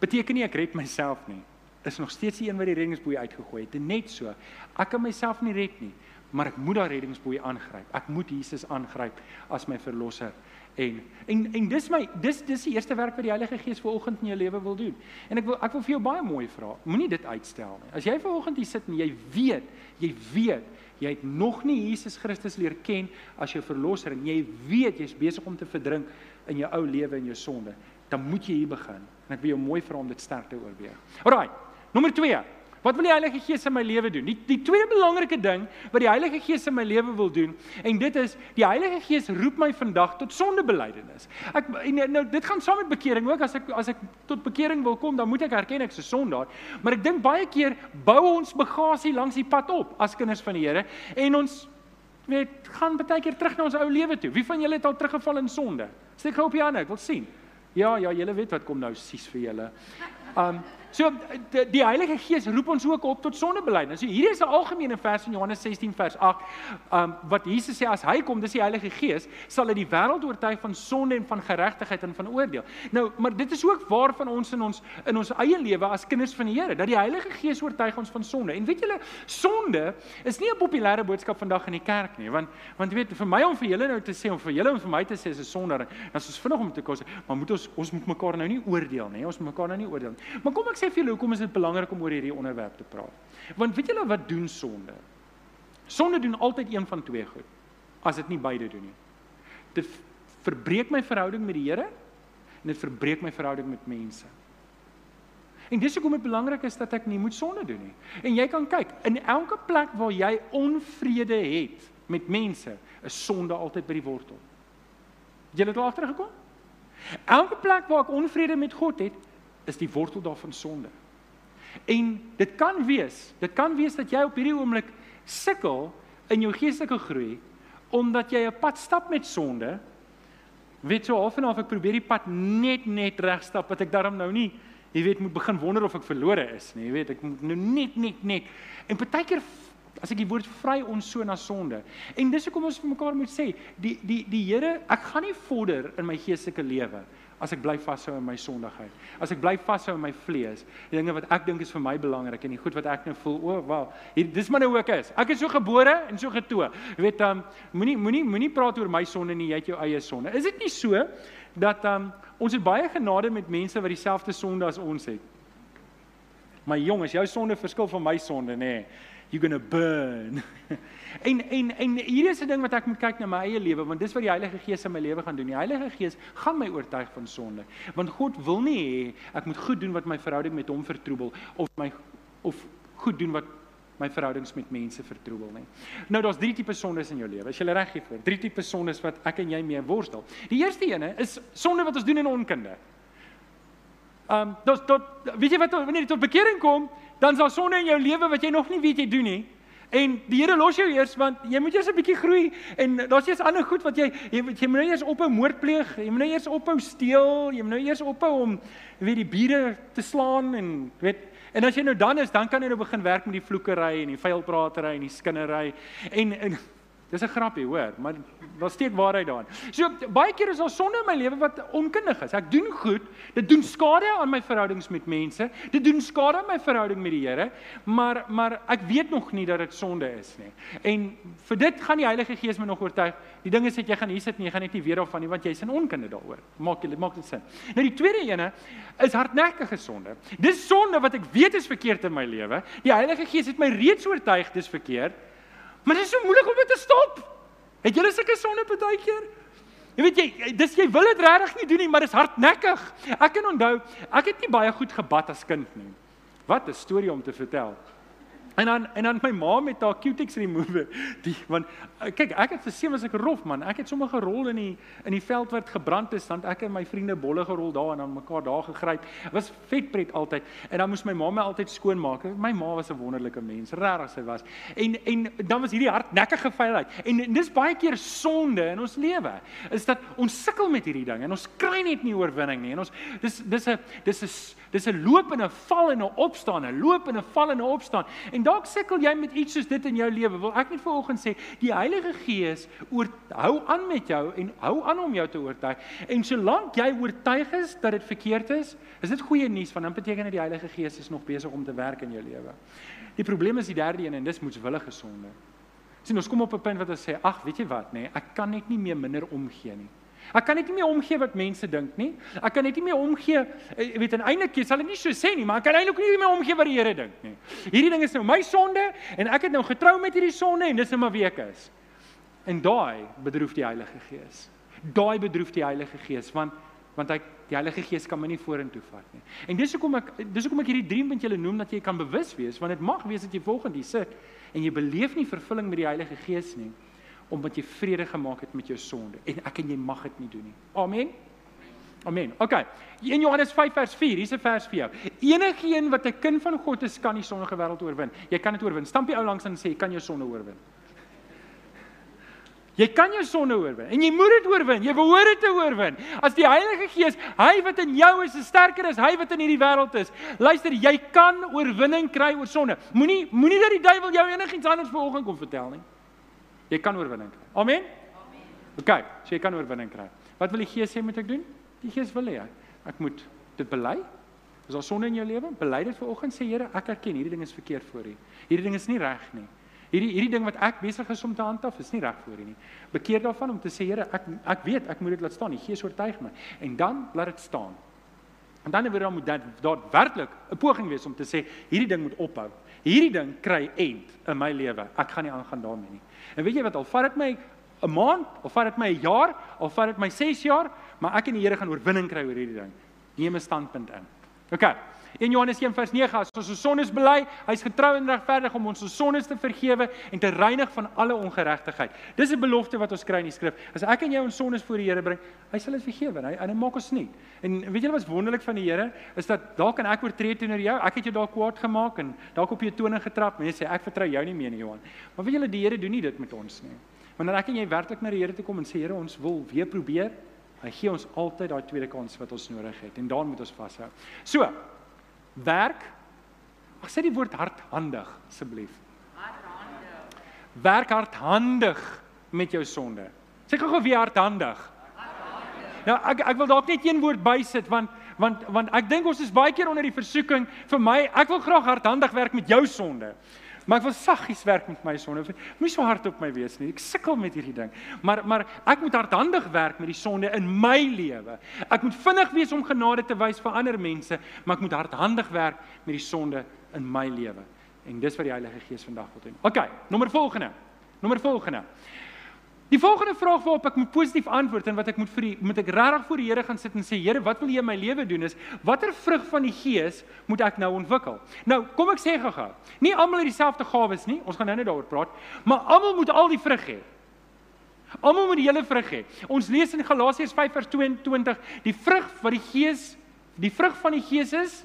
beteken nie ek red myself nie. Is nog steeds die een wat die reddingsboei uitgegooi het. Net so. Ek kan myself nie red nie, maar ek moet daai reddingsboei aangryp. Ek moet Jesus aangryp as my verlosser En en en dis my dis dis die eerste werk wat die Heilige Gees vanoggend in jou lewe wil doen. En ek wil ek wil vir jou baie mooi vra. Moenie dit uitstel nie. As jy vanoggend hier sit en jy weet, jy weet jy het nog nie Jesus Christus leer ken as jou verlosser en jy weet jy's besig om te verdrink in jou ou lewe en jou sonde, dan moet jy hier begin. En ek wil jou mooi vra om dit sterk te oorweeg. Alraai. Nommer 2. Wat wil die Heilige Gees in my lewe doen? Die die tweede belangrike ding wat die Heilige Gees in my lewe wil doen, en dit is die Heilige Gees roep my vandag tot sondebelydenis. Ek en, nou dit gaan saam met bekering ook as ek as ek tot bekering wil kom, dan moet ek erken ek is 'n sondaar. Maar ek dink baie keer bou ons bagasie langs die pad op as kinders van die Here en ons weet gaan baie keer terug na ons ou lewe toe. Wie van julle het al teruggeval in sonde? Steek gou op die hande, ek wil sien. Ja, ja, julle weet wat kom nou sies vir julle. Um So die, die Heilige Gees roep ons ook op tot sondebelydenis. So hier is 'n algemene vers in Johannes 16 vers 8, um wat Jesus sê as hy kom, dis die Heilige Gees, sal hy die wêreld oortuig van sonde en van geregtigheid en van oordeel. Nou, maar dit is ook waar van ons in ons in ons eie lewe as kinders van die Here, dat die Heilige Gees oortuig ons van sonde. En weet julle, sonde is nie 'n populêre boodskap vandag in die kerk nie, want want weet vir my om vir julle nou te sê om vir julle en vir my te sê is 'n sondaar, dan is ons vinnig om te kos, maar moet ons ons moet mekaar nou nie oordeel nie. Ons moet mekaar nou nie oordeel nie. Maar kom ek sê vir julle hoekom is dit belangrik om oor hierdie onderwerp te praat. Want weet julle wat doen sonde? Sonde doen altyd een van twee goed. As dit nie beide doen nie. Dit verbreek my verhouding met die Here en dit verbreek my verhouding met mense. En dis hoekom dit belangrik is dat ek nie moet sonde doen nie. En jy kan kyk, in elke plek waar jy onvrede het met mense, is sonde altyd by die wortel. Het jy dit al agtergekom? Elke plek waar ek onvrede met God het, is die wortel daarvan sonde. En dit kan wees, dit kan wees dat jy op hierdie oomblik sukkel in jou geestelike groei omdat jy 'n pad stap met sonde. Weet so half en half ek probeer die pad net net reg stap wat ek daarom nou nie, jy weet, moet begin wonder of ek verlore is nie. Jy weet, ek moet nou net net net. En partykeer as ek die woord vry ons so na sonde. En dis hoekom ons vir mekaar moet sê, die die die Here, ek gaan nie vorder in my geestelike lewe as ek bly vashou in my sondigheid. As ek bly vashou in my vlees, die dinge wat ek dink is vir my belangrik en die goed wat ek nou voel, o, oh, wel, hier dis maar nou hoe ek is. Ek is so gebore en so getoe. Jy weet, um, moenie moenie moenie praat oor my sonde nie, jy het jou eie sonde. Is dit nie so dat um, ons het baie genade met mense wat dieselfde sonde as ons het? My jongens, jou sonde verskil van my sonde, nê? Nee you're going to burn. en en en hier is 'n ding wat ek moet kyk na my eie lewe want dis wat die Heilige Gees in my lewe gaan doen. Die Heilige Gees gaan my oortuig van sonde. Want God wil nie hê ek moet goed doen wat my verhouding met hom vertroebel of my of goed doen wat my verhoudings met mense vertroebel nie. Nou daar's drie tipe sondes in jou lewe. As jy reg hiervoor, drie tipe sondes wat ek en jy mee worstel. Die eerste ene is sonde wat ons doen in onkunde. Ehm um, dit tot weet jy wat wanneer jy tot bekering kom, dan is daar sonde in jou lewe wat jy nog nie weet jy doen nie. En die Here los jou eers want jy moet eers 'n bietjie groei en daar's eers ander goed wat jy jy, jy moet nou eers ophou moord pleeg, jy moet nou eers ophou steel, jy moet nou eers ophou om weet die bure te slaan en weet en as jy nou dan is, dan kan jy nou begin werk met die vloekery en die vuilpratery en die skinnery en en Dis 'n grappie, hoor, maar daar steek waarheid daarin. So baie keer is daar sonde in my lewe wat onkundig is. Ek doen goed, dit doen skade aan my verhoudings met mense, dit doen skade aan my verhouding met die Here, maar maar ek weet nog nie dat dit sonde is nie. En vir dit gaan die Heilige Gees my nog oortuig. Die ding is dat jy gaan hier sit en jy gaan net nie weet daarvan nie want jy's in onkunde daaroor. Maak dit maak dit sin. Nou die tweede ene is hardnekkige sonde. Dis sonde wat ek weet is verkeerd in my lewe. Die Heilige Gees het my reeds oortuig dis verkeerd. Maar dit is so moeilik om dit te stop. Het julle sulke sonde baie keer? Jy weet jy, dis jy wil dit regtig nie doen nie, maar dit is hardnekkig. Ek kan onthou, ek het nie baie goed gebad as kind nie. Wat 'n storie om te vertel. En dan en dan my ma met haar cutex remover. Die want kyk, ek het verseem as ek rof man. Ek het sommer gerol in die in die veld wat gebrand is, want ek en my vriende bolle gerol daar en dan mekaar daar gegryp. Was vetpret altyd. En dan moes my ma my altyd skoonmaak. My ma was 'n wonderlike mens, regtig sy was. En en dan was hierdie hardnekkige veiligheid. En, en dis baie keer sonde in ons lewe. Is dat ons sukkel met hierdie ding en ons kry net nie oorwinning nie. En ons dis dis 'n dis 'n dis 'n loop en 'n val en 'n opstaan, 'n loop en 'n val en 'n opstaan. En dalk sukkel jy met iets soos dit in jou lewe. Wil ek net vanoggend sê, die Heilige Gees hou aan met jou en hou aan om jou te oortuig. En solank jy oortuig is dat dit verkeerd is, is dit goeie nuus want dan beteken dit die Heilige Gees is nog besig om te werk in jou lewe. Die probleem is die derde een en dis moetswillige sonde. Sien, ons kom op 'n punt wat ons sê, ag, weet jy wat, nê, nee, ek kan net nie meer minder omgee nie. Ek kan net nie meer omgee wat mense dink nie. Ek kan net nie meer omgee, eh, jy weet, eintlik sal ek nie so sê nie, maar ek kan eintlik nie meer omgee wat die Here dink nie. Hierdie ding is nou my sonde en ek het nou getrou met hierdie sonde en dis nou maar wie ek is. En daai bedroef die Heilige Gees. Daai bedroef die Heilige Gees want want hy die Heilige Gees kan my nie vorentoe vat nie. En dis hoekom ek dis hoekom ek hierdie drie punt julle noem dat jy kan bewus wees want dit mag wees dat jy volgende hier sit en jy beleef nie vervulling met die Heilige Gees nie omdat jy vrede gemaak het met jou sonde en ek en jy mag dit nie doen nie. Amen. Amen. OK. In Johannes 5 vers 4, hier's 'n vers vir jou. Enige een wat 'n kind van God is, kan die sondige wêreld oorwin. Jy kan dit oorwin. Stamp jy ou langs en sê jy kan jou sonde oorwin. Jy kan jou sonde oorwin en jy moet dit oorwin. Jy behoort dit te oorwin. As die Heilige Gees, hy wat in jou is, is sterker as hy wat in hierdie wêreld is. Luister, jy kan oorwinning kry oor sonde. Moenie moenie dat die duiwel jou enigiets anders vanoggend kom vertel nie. Jy kan oorwinning kry. Amen. Amen. OK, so jy kan oorwinning kry. Wat wil die Gees sê moet ek doen? Die Gees wil hê ek moet dit bely. Is daar sonde in jou lewe? Bely dit vanoggend sê Here, ek erken hierdie ding is verkeerd voor U. Hierdie ding is nie reg nie. Hierdie hierdie ding wat ek besig is om te handhaaf, is nie reg voor U nie. Bekeer daarvan om te sê Here, ek ek weet ek moet dit laat staan. Die Gees oortuig my en dan laat dit staan. En dan word daar moet dat daadwerklik 'n poging wees om te sê hierdie ding moet ophou. Hierdie ding kry end in my lewe. Ek gaan nie aangaan daarmee nie. En weet jy wat al vat dit my 'n maand of vat dit my 'n jaar of vat dit my 6 jaar, maar ek en die Here gaan oorwinning kry oor hierdie ding. Neem 'n standpunt in. OK. In Johannes 1:9 as ons ons sondes bely, hy's getrou en regverdig om ons ons sondes te vergewe en te reinig van alle ongeregtigheid. Dis 'n belofte wat ons kry in die skrif. As ek en jy ons sondes voor die Here bring, hy sal dit vergewe en hy en hy maak ons nie. En weet julle wat wonderlik van die Here is dat dalk kan ek oortree teenoor jou. Ek het jou dalk kwaad gemaak en dalk op jou tone getrap en jy sê ek vertrou jou nie meer nie, Johan. Maar weet julle die Here doen nie dit met ons nie. Wanneer ek en jy werklik na die Here toe kom en sê Here, ons wil weer probeer, hy gee ons altyd daai tweede kans wat ons nodig het en daarin moet ons vashou. So, werk. Ag sê die woord hardhandig asseblief. Hardhandig. Werk hardhandig met jou sonde. Sê gou-gou weer hardhandig. Hardhandig. Nou ek ek wil dalk net een woord bysit want want want ek dink ons is baie keer onder die versoeking vir my ek wil graag hardhandig werk met jou sonde. Maar ek wil saggies werk met my sonde. Moenie so hard op my wees nie. Ek sukkel met hierdie ding. Maar maar ek moet hardhandig werk met die sonde in my lewe. Ek moet vinnig wees om genade te wys vir ander mense, maar ek moet hardhandig werk met die sonde in my lewe. En dis wat die Heilige Gees vandag wil doen. OK, nommer volgende. Nommer volgende. Die volgende vraag waarop ek moet positief antwoord en wat ek moet vir die moet ek regtig voor die Here gaan sit en sê Here, wat wil jy in my lewe doen is watter vrug van die Gees moet ek nou ontwikkel? Nou, kom ek sê gou-gou. Nie almal het dieselfde gawes nie. Ons gaan nou net daaroor praat, maar almal moet al die vrug hê. Almal moet die hele vrug hê. Ons lees in Galasiërs 5:22 die vrug wat die Gees, die vrug van die Gees is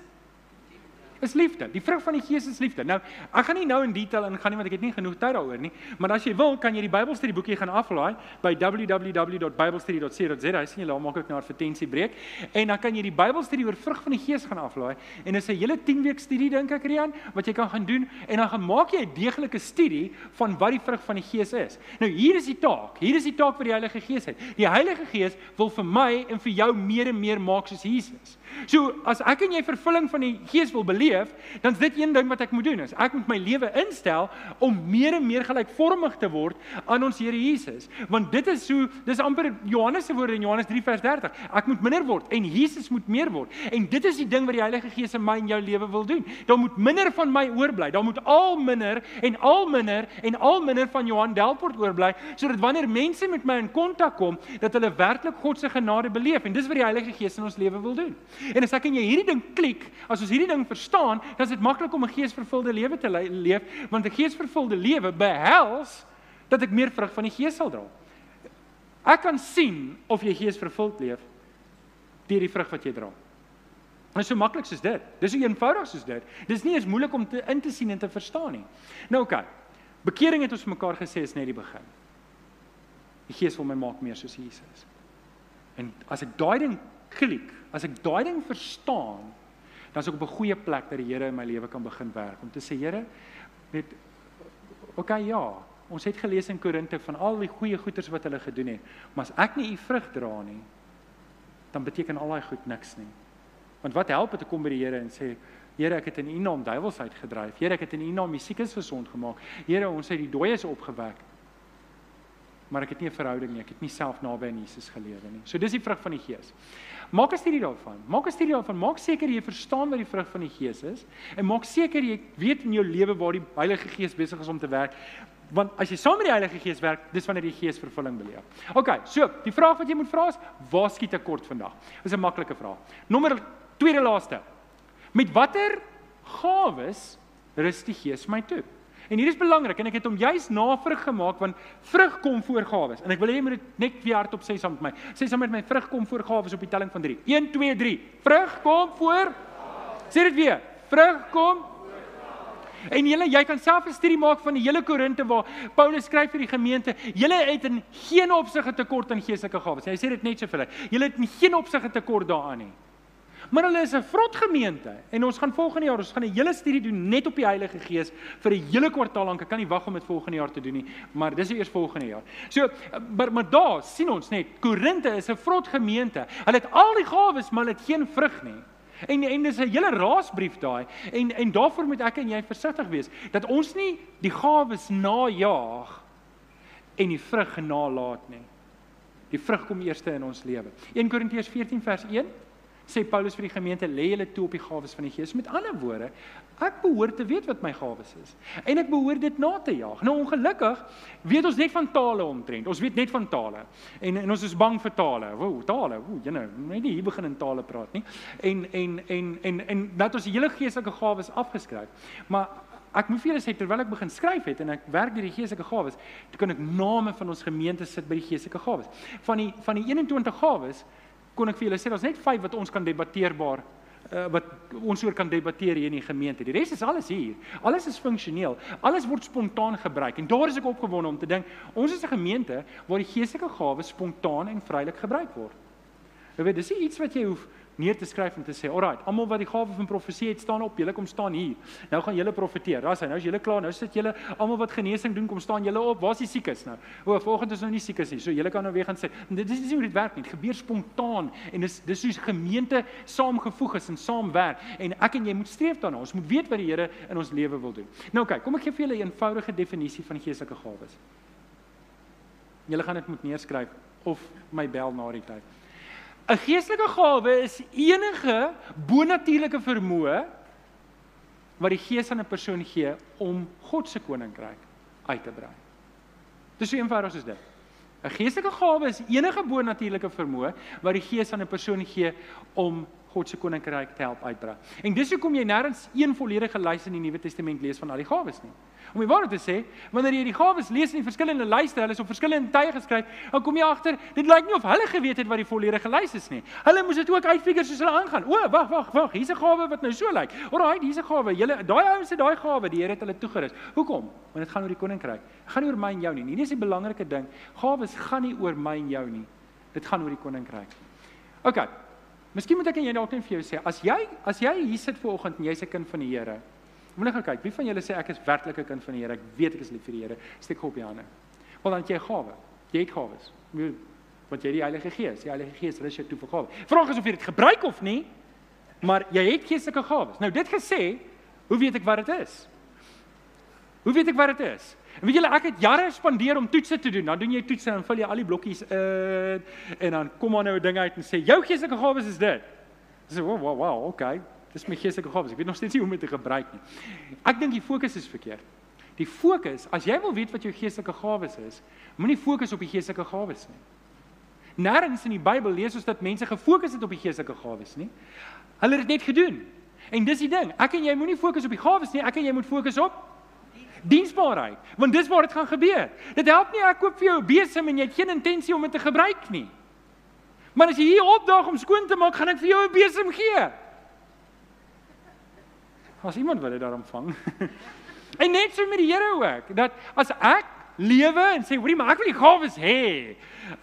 is liefde. Die vrug van die Gees is liefde. Nou, ek gaan nie nou in detail ingaan nie want ek het nie genoeg tyd daaroor nie, maar as jy wil, kan jy die Bybelstudieboekie gaan aflaai by www.biblestudy.co.za. Hy sien jy daar maak ek nou 'n advertensie breek en dan kan jy die Bybelstudie oor vrug van die Gees gaan aflaai en dit is 'n hele 10 week studie dink ek Rian wat jy kan gaan doen en dan gaan maak jy 'n deeglike studie van wat die vrug van die Gees is. Nou hier is die taak. Hier is die taak wat die Heilige Gees het. Die Heilige Gees wil vir my en vir jou meer en meer maak soos Jesus. So as ek en jy vervulling van die Gees wil beleef, dan is dit een ding wat ek moet doen. Is ek moet my lewe instel om meer en meer gelykvormig te word aan ons Here Jesus. Want dit is so, dis amper Johannes se woorde in Johannes 3 vers 30. Ek moet minder word en Jesus moet meer word. En dit is die ding wat die Heilige Gees in my en jou lewe wil doen. Daar moet minder van my oorbly. Daar moet al minder en al minder en al minder van Johan Delport oorbly sodat wanneer mense met my in kontak kom, dat hulle werklik God se genade beleef. En dis wat die Heilige Gees in ons lewe wil doen. En as ek en jy hierdie ding klik, as ons hierdie ding verstaan, dan is dit maklik om 'n geesvervulde lewe te leef, want 'n geesvervulde lewe behels dat ek meer vrug van die Gees sal dra. Ek kan sien of jy geesvervuld leef deur die vrug wat jy dra. Dit is so maklik soos dit. Dis so eenvoudig soos dit. Dis nie eens moeilik om te in te sien en te verstaan nie. Nou oké. Okay. Bekering het ons mekaar gesê is net die begin. Die Gees wil my maak meer soos Jesus. En as ek daai ding klik, as ek daai ding verstaan, dan is ek op 'n goeie plek dat die Here in my lewe kan begin werk om te sê Here, weet okay ja, ons het gelees in Korinte van al die goeie goeders wat hulle gedoen het, maar as ek nie u vrug dra nie, dan beteken al daai goed niks nie. Want wat help dit om kom by die Here en sê Here, ek het in U naam duiwels uitgedryf. Here, ek het in U naam die siekes gesond gemaak. Here, ons het die dooies opgewek. Maar ek het nie 'n verhouding nie. Ek het nie self naby aan Jesus gelewe nie. So dis die vrug van die Gees. Maak 'n studie daarvan. Maak 'n studie daarvan. Maak seker jy verstaan wat die vrug van die Gees is en maak seker jy weet in jou lewe waar die Heilige Gees besig is om te werk. Want as jy saam met die Heilige Gees werk, dis wanneer die Gees vervulling beleef. OK, so, die vraag wat jy moet vra is, waar skiet ek kort vandag? Dis 'n maklike vraag. Nommer tweede laaste. Met watter gawes rus die Gees my toe? En hier is belangrik en ek het hom juis navrug gemaak want vrug kom voor gawes. En ek wil hê jy moet dit net weer hardop sê saam met my. Sê saam met my vrug kom voor gawes op die telling van 3. 1 2 3. Vrug kom voor. Sê dit weer. Vrug kom En julle jy kan self 'n studie maak van die hele Korinte waar Paulus skryf vir die gemeente, julle het in geen opsig 'n tekort aan geestelike gawes. Hy sê dit net so vir hulle. Julle het in geen opsig 'n tekort daaraan nie. Maar hulle is 'n vrot gemeente en ons gaan volgende jaar ons gaan 'n hele studie doen net op die Heilige Gees vir 'n hele kwartaal lank. Ek kan nie wag om dit volgende jaar te doen nie, maar dis eers volgende jaar. So maar, maar daar sien ons net Korinte is 'n vrot gemeente. Hulle het al die gawes, maar hulle het geen vrug nie. En en dis 'n hele raasbrief daai. En en daarvoor moet ek en jy versigtig wees dat ons nie die gawes najaag en die vrug genalaat nie. Die vrug kom eers in ons lewe. 1 Korintiërs 14 vers 1 sê Paulus vir die gemeente lê julle toe op die gawes van die Gees. Met ander woorde, ek behoort te weet wat my gawes is en ek behoort dit na te jaag. Nou ongelukkig weet ons net van tale omtrent. Ons weet net van tale. En en ons is bang vir tale. Woe, tale. Woe, jy nou, net nie hier begin in tale praat nie. En en en en en dat ons die hele geestelike gawes afgeskryf. Maar ek vir julle sê terwyl ek begin skryf het en ek werk deur die geestelike gawes, toe kan ek name van ons gemeente sit by die geestelike gawes. Van die van die 21 gawes kon ek vir julle sê daar's net 5 wat ons kan debatteerbaar uh, wat ons oor kan debatteer hier in die gemeente. Die res is alles hier. Alles is funksioneel. Alles word spontaan gebruik. En daar is ek opgewonde om te dink, ons is 'n gemeente waar die geestelike gawes spontaan en vrylik gebruik word. Jy weet, dis nie iets wat jy hoef neer te skryf en te sê, "Alraai, almal wat die gawe van profesie het, staan op. Julle kom staan hier. Nou gaan julle profeteer. Daar's hy. Nou is julle klaar. Nou sit julle almal wat genesing doen, kom staan julle op. Waar's die siekes nou? O, volgende is nou nie siekes nie. So julle kan nou weer gaan sê, dit is nie hoe dit werk nie. Dit gebeur spontaan en dis dis soos gemeente saamgevoeg is en saamwerk en ek en jy moet streef daarna. Ons moet weet wat die Here in ons lewe wil doen. Nou kyk, kom ek gee vir julle 'n eenvoudige definisie van geestelike gawes. Julle gaan dit moet neerskryf of my bel na die tyd. 'n Geestelike gawe is enige bonatuurlike vermoë wat die Gees aan 'n persoon gee om God se koninkryk uit te brei. Dis so eenvoudig soos dit. 'n Geestelike gawe is enige bonatuurlike vermoë wat die Gees aan 'n persoon gee om God se koninkryk te help uitbrei. En dis hoekom jy nêrens een volledige lys in die Nuwe Testament lees van al die gawes nie. Om die waarheid te sê, wanneer jy die gawes lees in die verskillende lyste, hulle is op verskillende tye geskryf, dan kom jy agter, dit lyk nie of hulle geweet het wat die volledige lys is nie. Hulle moes dit ook uitfigure soos hulle aangaan. O, wag, wag, wag, hier's 'n gawe wat nou so lyk. Alraai, hier's 'n gawe. Julle daai ouens het daai gawe, die Here het hulle toegerus. Hoekom? Want dit gaan oor die koninkryk. Dit gaan nie oor my en jou nie. Hierdie is die belangrike ding. Gawes gaan nie oor my en jou nie. Dit gaan oor die koninkryk. OK. Miskien moet ek en jy dalk net vir jou sê, as jy as jy hier sit vanoggend en jy's 'n kind van die Here, Moet net gaan kyk. Wie van julle sê ek is werklik 'n kind van die Here? Ek weet ek is lief vir die Here. Steek op jou hande. Want dan jy gawe. Jy het gawes. Want jy het die Heilige Gees. Die Heilige Gees rus jou toe vir gawe. Vraag is of jy dit gebruik of nie. Maar jy het geestelike gawes. Nou dit gesê, hoe weet ek wat dit is? Hoe weet ek wat dit is? En weet julle ek het jare spandeer om toetse te doen. Dan doen jy toetse en vul jy al die blokkies in en dan kom maar nou 'n ding uit en sê jou geestelike gawes is dit. Dis so, wow wow wow, okay. Dis my geestelike gawes. Ek weet nog steeds nie hoe om dit te gebruik nie. Ek dink die fokus is verkeerd. Die fokus, as jy wil weet wat jou geestelike gawes is, moenie fokus op die geestelike gawes nie. Nêrens in die Bybel lees ons dat mense gefokus het op die geestelike gawes nie. Hulle het dit net gedoen. En dis die ding. Ek en jy moenie fokus op die gawes nie. Ek en jy moet fokus op diensbaarheid, want dis waar dit gaan gebeur. Dit help nie ek koop vir jou 'n besem en jy het geen intensie om dit te gebruik nie. Maar as jy hier opdaag om skoon te maak, gaan ek vir jou 'n besem gee. As iemand wil dit daarom vang. en net so met die Here ook, dat as ek lewe en sê, "Hoorie, maar ek wil die gawes hê."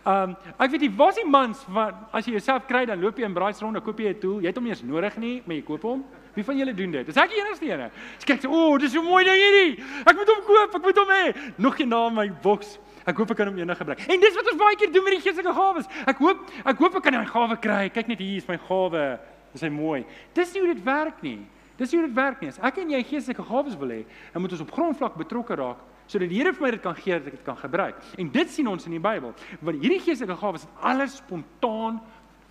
Um ek weet jy, was die mans van as jy jouself kry dan loop jy in braai rond, dan koop jy 'n tool. Jy het hom eers nodig nie, maar jy koop hom. Wie van julle doen dit? Dis ek die enigste ene. Ek kyk, "O, oh, dis so mooi ding hierdie. Ek moet hom koop, ek moet hom hê." Nog geen naam my boks. Ek hoop ek kan hom eendag gebruik. En dis wat ons baie keer doen met die geestelike gawes. Ek hoop ek hoop ek kan my gawe kry. Kyk net hier is my gawe. Dis hy mooi. Dis nie hoe dit werk nie. Dis hoe dit werk nie. As ek en jy geestelike gawes wil hê, dan moet ons op grondvlak betrokke raak sodat die Here vir my dit kan gee dat ek dit kan gebruik. En dit sien ons in die Bybel. Want hierdie geestelike gawes het alles spontaan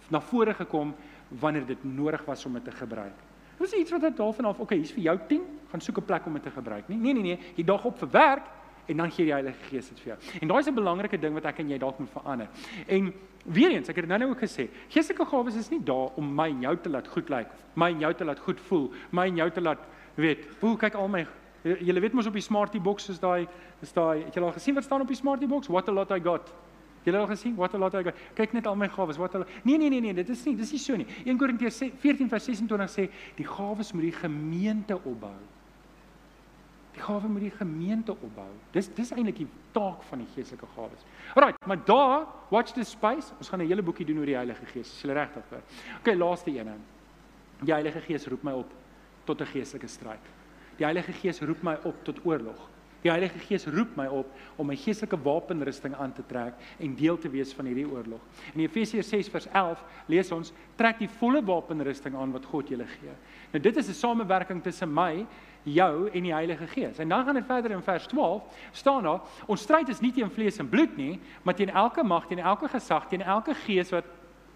na vore gekom wanneer dit nodig was om dit te gebruik. Dit is iets wat dit daarvan af, okay, hier's vir jou 10, gaan soek 'n plek om dit te gebruik. Nee, nee, nee, nee, jy dag op vir werk en dan gee die Heilige Gees dit vir jou. En daai is 'n belangrike ding wat ek en jy dalk moet verander. En weer eens, ek het dit nou ook gesê, geestelike gawes is nie daar om my en jou te laat goed lyk of my en jou te laat goed voel, my en jou te laat weet, hoe kyk al my julle weet mos op die smartie box is daai is daai het julle al gesien wat staan op die smartie box? What a lot I got. Julle al gesien? What a lot I got. Kyk net al my gawes, wat hulle Nee nee nee nee, dit is nie, dis nie so nie. 1 Korintiërs 14:26 sê die gawes moet die gemeente opbou. Gawe moet die gemeente opbou. Dis dis eintlik die taak van die geestelike gawes. Alraai, maar daar, watch the space. Ons gaan 'n hele boekie doen oor die Heilige Gees. Is jy reg daarvoor? Okay, laaste een. Die Heilige Gees roep my op tot 'n geestelike stryd. Die Heilige Gees roep my op tot oorlog. Die Heilige Gees roep my op om my geestelike wapenrusting aan te trek en deel te wees van hierdie oorlog. In Efesiërs 6:11 lees ons: "Trek die volle wapenrusting aan wat God julle gee." Nou dit is 'n samewerking tussen my jou en die Heilige Gees. En dan gaan dit verder in vers 12 staan daar, ons stryd is nie teen vlees en bloed nie, maar teen elke mag, teen elke gesag, teen elke gees wat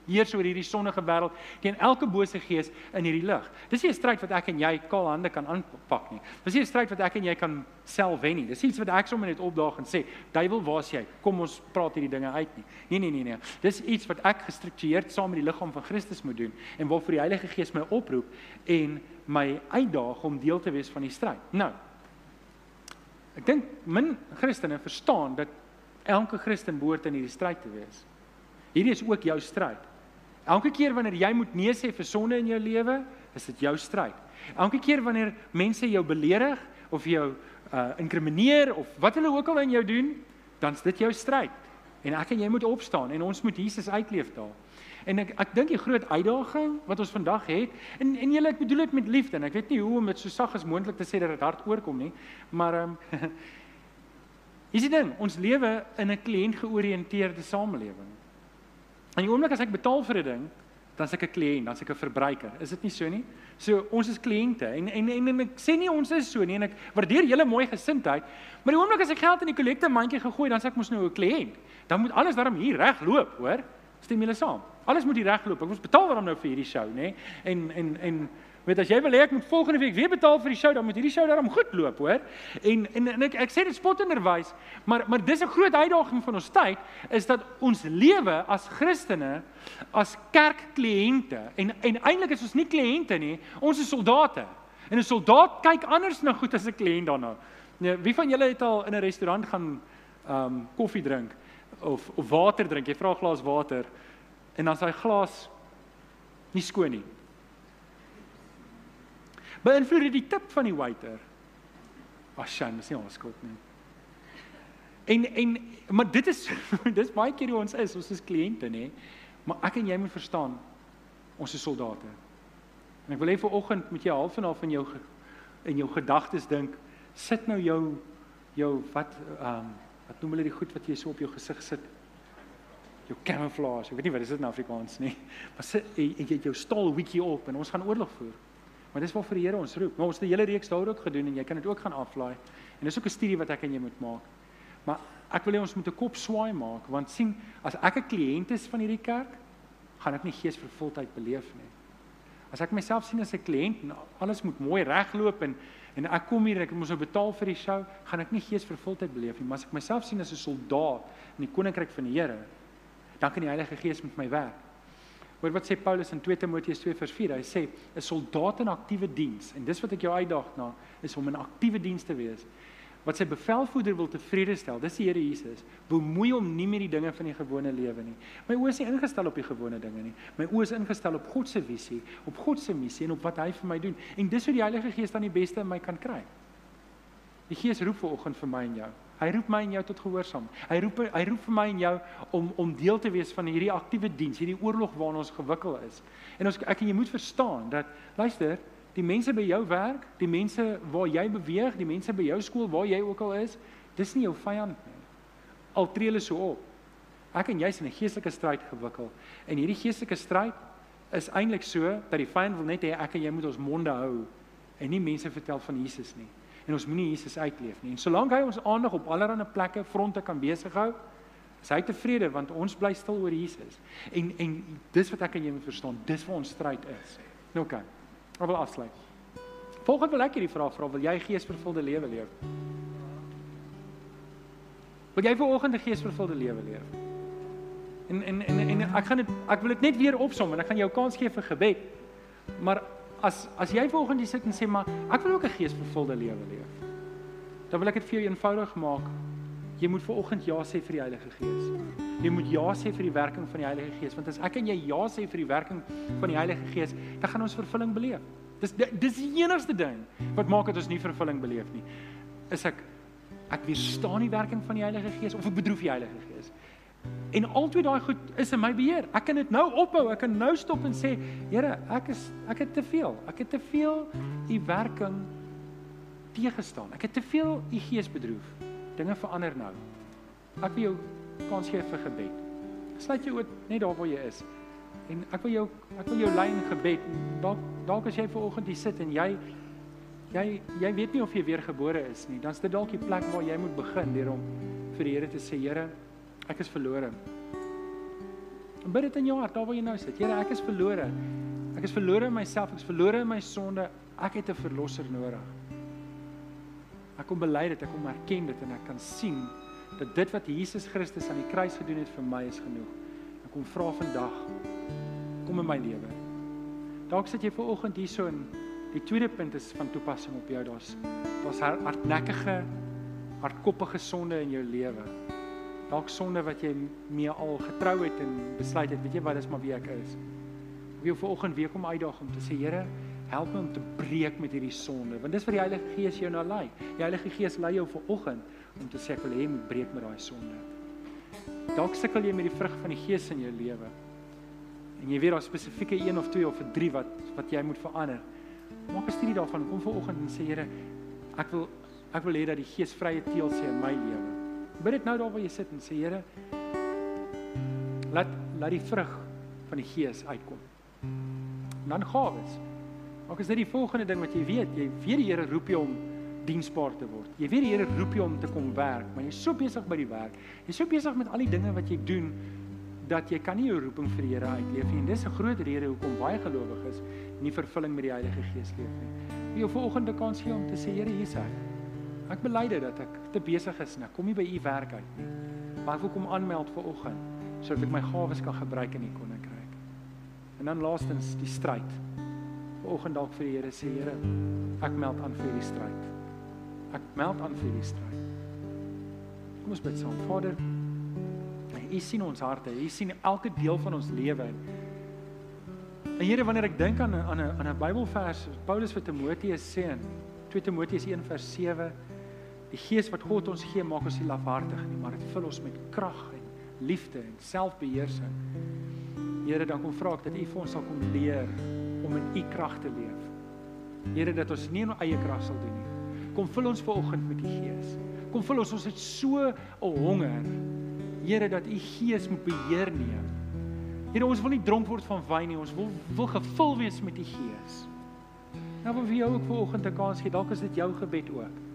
heers oor hierdie sonnige wêreld, teen elke bose gees in hierdie lig. Dis nie 'n stryd wat ek en jy kaal hande kan aanpak nie. Dis nie 'n stryd wat ek en jy kan self wen nie. Dis iets wat ek sommer net opdaag en sê, "Duiwel, waar's jy? Kom ons praat hierdie dinge uit nie." Nee, nee, nee, nee. Dis iets wat ek gestruktureerd saam met die liggaam van Christus moet doen en waarvoor die Heilige Gees my oproep en my uitdaag om deel te wees van die stryd. Nou. Ek dink min Christene verstaan dat elke Christen behoort in hierdie stryd te wees. Hierdie is ook jou stryd. Elke keer wanneer jy moet nee sê vir sonde in jou lewe, is dit jou stryd. Elke keer wanneer mense jou beledig of jou uh inkrimineer of wat hulle ook al aan jou doen, dan is dit jou stryd. En ek en jy moet opstaan en ons moet Jesus uitleef daar. En ek ek dink die groot uitdaging wat ons vandag het en en julle ek bedoel dit met liefde en ek weet nie hoe om dit so sag as moontlik te sê dat dit hard oorkom nie, maar ehm um, Is dit ding, ons lewe in 'n kliëntgeoriënteerde samelewing. En die oomblik as ek betaal vir 'n ding, dan s'ek 'n kliënt, dan s'ek 'n verbruiker. Is dit nie so nie? So ons is kliënte en, en en en ek sê nie ons is so nie en ek waardeer julle mooi gesindheid, maar die oomblik as ek geld in die kollekte mandjie gegooi, dan s'ek mos nou 'n kliënt. Dan moet alles daarom hier reg loop, hoor? Stem julle saam? Alles moet hier regloop. Ek moet betaal daarom nou vir hierdie show, nê? En en en Weet as jy wil hê ek moet volgende week weer betaal vir die show, dan moet hierdie show daarom goed loop, hoor. En en, en ek ek sê dit spottenderwys, maar maar dis 'n groot uitdaging van ons tyd is dat ons lewe as Christene, as kerkkliënte en en eintlik is ons nie kliënte nie, ons is soldate. En 'n soldaat kyk anders na goed as 'n kliënt daarna. Nee, wie van julle het al in 'n restaurant gaan ehm um, koffie drink of of water drink? Jy vra 'n glas water en dan is daai glas nie skoon nie. Beïnvloed dit die tip van die waiter? Ag, sjan, dis nie ons skuld nie. En en maar dit is dis baie keer hoe ons is, ons is kliënte nê. Maar ek en jy moet verstaan ons is soldate. En ek wil hê vir oggend moet jy half en half in jou in jou gedagtes dink, sit nou jou jou wat ehm um, wat noem hulle die goed wat jy so op jou gesig sit? Jou camouflage. Ek weet nie wat is dit in Afrikaans nie. Maar sit jy het jou staal hoedjie op en ons gaan oorlog voer. Maar dis wat vir die Here ons roep. Maar ons het 'n hele reeks daar ook gedoen en jy kan dit ook gaan aflaai. En dis ook 'n studie wat ek en jy moet maak. Maar ek wil hê ons moet 'n kop swaai maak want sien as ek 'n kliënt is van hierdie kerk, gaan ek nie geesvervuldheid beleef nie. As ek myself sien as 'n kliënt en alles moet mooi regloop en en ek kom hier ek moet nou betaal vir die show, gaan ek nie geesvervuldheid beleef nie. Maar as ek myself sien as 'n soldaat in die koninkryk van die Here, dan kan die Heilige Gees met my werk. Hoor wat sê Paulus in 2 Timoteus 2:4. Hy sê 'n soldaat in aktiewe diens en dis wat ek jou uitdaag na is om in aktiewe diens te wees. Wat sy bevelvoerder wil tevrede stel, dis die Here Jesus. Bemoei hom nie met die dinge van die gewone lewe nie. My oë is nie ingestel op die gewone dinge nie. My oë is ingestel op God se visie, op God se missie en op wat hy vir my doen. En dis hoe die Heilige Gees dan die beste in my kan kry. Die Gees roep ver oggend vir my en jou. Hy roep my en jou tot gehoorsaam. Hy roep hy roep vir my en jou om om deel te wees van hierdie aktiewe diens, hierdie oorlog waarna ons gewikkel is. En ons ek en jy moet verstaan dat luister, die mense by jou werk, die mense waar jy beweeg, die mense by jou skool waar jy ook al is, dis nie jou vyand nie. Al tree hulle so op. Ek en jy is in 'n geestelike stryd gewikkel. En hierdie geestelike stryd is eintlik so dat die vyand wil net hê ek en jy moet ons monde hou en nie mense vertel van Jesus nie en ons moenie Jesus uitleef nie. En solank hy ons aandag op allerlei plekke fronte kan besig hou, is hy tevrede want ons bly stil oor Jesus. En en dis wat ek en jy moet verstaan, dis waar ons stryd is. Nou. Okay. Ek wil afsluit. Volgens wil ek hierdie vraag vra, wil jy geesvervulde lewe leef? Wil jy vir oggend 'n geesvervulde lewe leef? En en en en ek gaan dit ek wil dit net weer opsom en ek gaan jou kans gee vir gebed. Maar as as jy vanoggend hier sit en sê maar ek wil ook 'n geesvervulde lewe leef. Dan wil ek dit vir jou eenvoudig maak. Jy moet vanoggend ja sê vir die Heilige Gees. Jy moet ja sê vir die werking van die Heilige Gees want as ek en jy ja sê vir die werking van die Heilige Gees, dan gaan ons vervulling beleef. Dis dis die enigste ding wat maak dat ons nie vervulling beleef nie. Is ek ek weerstaan die werking van die Heilige Gees of ek bedroef die Heilige Gees? En altyd daai goed is in my beheer. Ek kan dit nou ophou. Ek kan nou stop en sê, Here, ek is ek het te veel. Ek het te veel u werking teëgestaan. Ek het te veel u gees bedroef. Dinge verander nou. Ek wil jou kans gee vir gebed. Sluit jou oë net daar waar jy is. En ek wil jou ek wil jou lyn gebed. Dalk dalk as jy ver oggend hier sit en jy jy jy weet nie of jy weer gebore is nie, dan is dit dalk die plek waar jy moet begin deur om vir die Here te sê, Here, Ek is verlore. En bid dit in jou hart, daar waar jy nou sit. Here, ek is verlore. Ek is verlore in myself, ek is verlore in my sonde. Ek het 'n verlosser nodig. Ek kom bely dit, ek kom erken dit en ek kan sien dat dit wat Jesus Christus aan die kruis gedoen het vir my is genoeg. Ek kom vra vandag kom in my lewe. Dalk sit jy ver oggend hierso en die tweede punt is van toepassing op jou. Daar's daar's hardnekkige hardkoppige sonde in jou lewe dalk sonde wat jy mee al getrou het en besluit het, weet jy wat, dis maar wie ek is. Ek wil vir oggend weer kom uitdaag om te sê, Here, help my om te breek met hierdie sonde, want dis wat die Heilige Gees jou nou lei. Die Heilige Gees lei jou vir oggend om te sê ek wil hê moet breek met daai sonde. Dalk sukkel jy met die vrug van die Gees in jou lewe. En jy weet daar spesifieke een of twee of drie wat wat jy moet verander. Maak 'n studie daarvan, kom vir oggend en sê Here, ek wil ek wil hê dat die Gees vrye teel sê in my lewe. Bid dit nou daar waar jy sit en sê Here, laat laat die vrug van die Gees uitkom. En dan gawes. Ook is dit die volgende ding wat jy weet, jy weet die Here roep jou om diensbaar te word. Jy weet die Here roep jou om te kom werk, maar jy's so besig by die werk. Jy's so besig met al die dinge wat jy doen dat jy kan nie jou roeping vir die Here uitleef nie. En dis 'n groot rede hoekom baie gelowiges nie vervulling met die Heilige Gees leef nie. Wie jou vanoggend 'n kans gee om te sê Here, hier is ek. Ek bely dit dat ek te besig is en ek kom nie by u werk uit nie. Maar ek wil kom aanmeld vir oggend sodat ek my gawes kan gebruik in die koninkryk. En dan laastens die stryd. Vanoggend dalk vir die Here sê Here, ek meld aan vir hierdie stryd. Ek meld aan vir hierdie stryd. Kom ons bid saam. Vader, U sien ons harte. U sien elke deel van ons lewe. En Here, wanneer ek dink aan 'n aan 'n aan 'n Bybelvers, Paulus vir Timoteus sê in 2 Timoteus 1 vers 7, die Gees wat God ons gee, maak ons nie lafhartig nie, maar dit vul ons met krag en liefde en selfbeheersing. Here, dan kom vra ek dat U vir ons sal kom leer om in U krag te leef. Here, dat ons nie in ons eie krag sal doen nie. Kom vul ons vanoggend met die Gees. Kom vul ons, ons het so 'n honger Here dat u Gees moet beheer neem. Here, ons wil nie dronk word van wyn nie, ons wil wil gevul wees met die Gees. Nou wil vir jou ook vanoggend 'n kans gee. Dalk is dit jou gebed ook.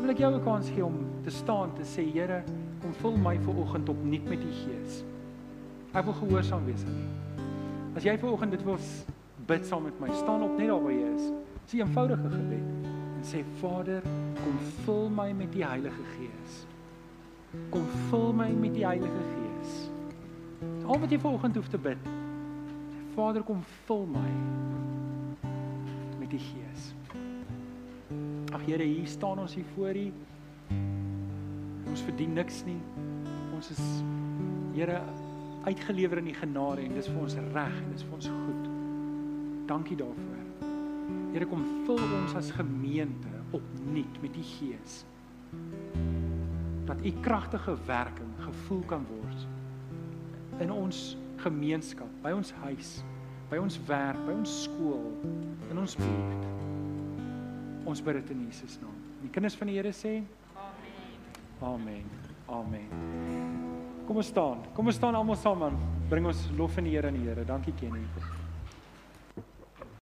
Dan wil ek jou 'n kans gee om te staan te sê, Here, kom vul my vanoggend opnuut met die Gees. Ek wil gehoorsaam wees aan U. As jy vanoggend dit wil bid saam met my, staan op net daar waar jy is. Dis 'n eenvoudige gebed en sê Vader, kom vul my met die Heilige Gees. Kom vul my met die Heilige Gees. Al wat jy vanoggend hoef te bid. Vader, kom vul my met die Gees. Ag Here, hier staan ons hier voor U. Ons verdien niks nie. Ons is Here uitgelewer in U genade en dis vir ons reg en dis vir ons goed. Dankie daarvoor. Here, kom vul ons as gemeente opnuut met die Gees dat u kragtige werking gevoel kan word in ons gemeenskap, by ons huis, by ons werk, by ons skool, in ons buurt. Ons bid dit in Jesus naam. Die kinders van die Here sê Amen. Amen. Amen. Kom ons staan. Kom ons staan almal saam man. Bring ons lof aan die Here en die Here. Dankie Kenny.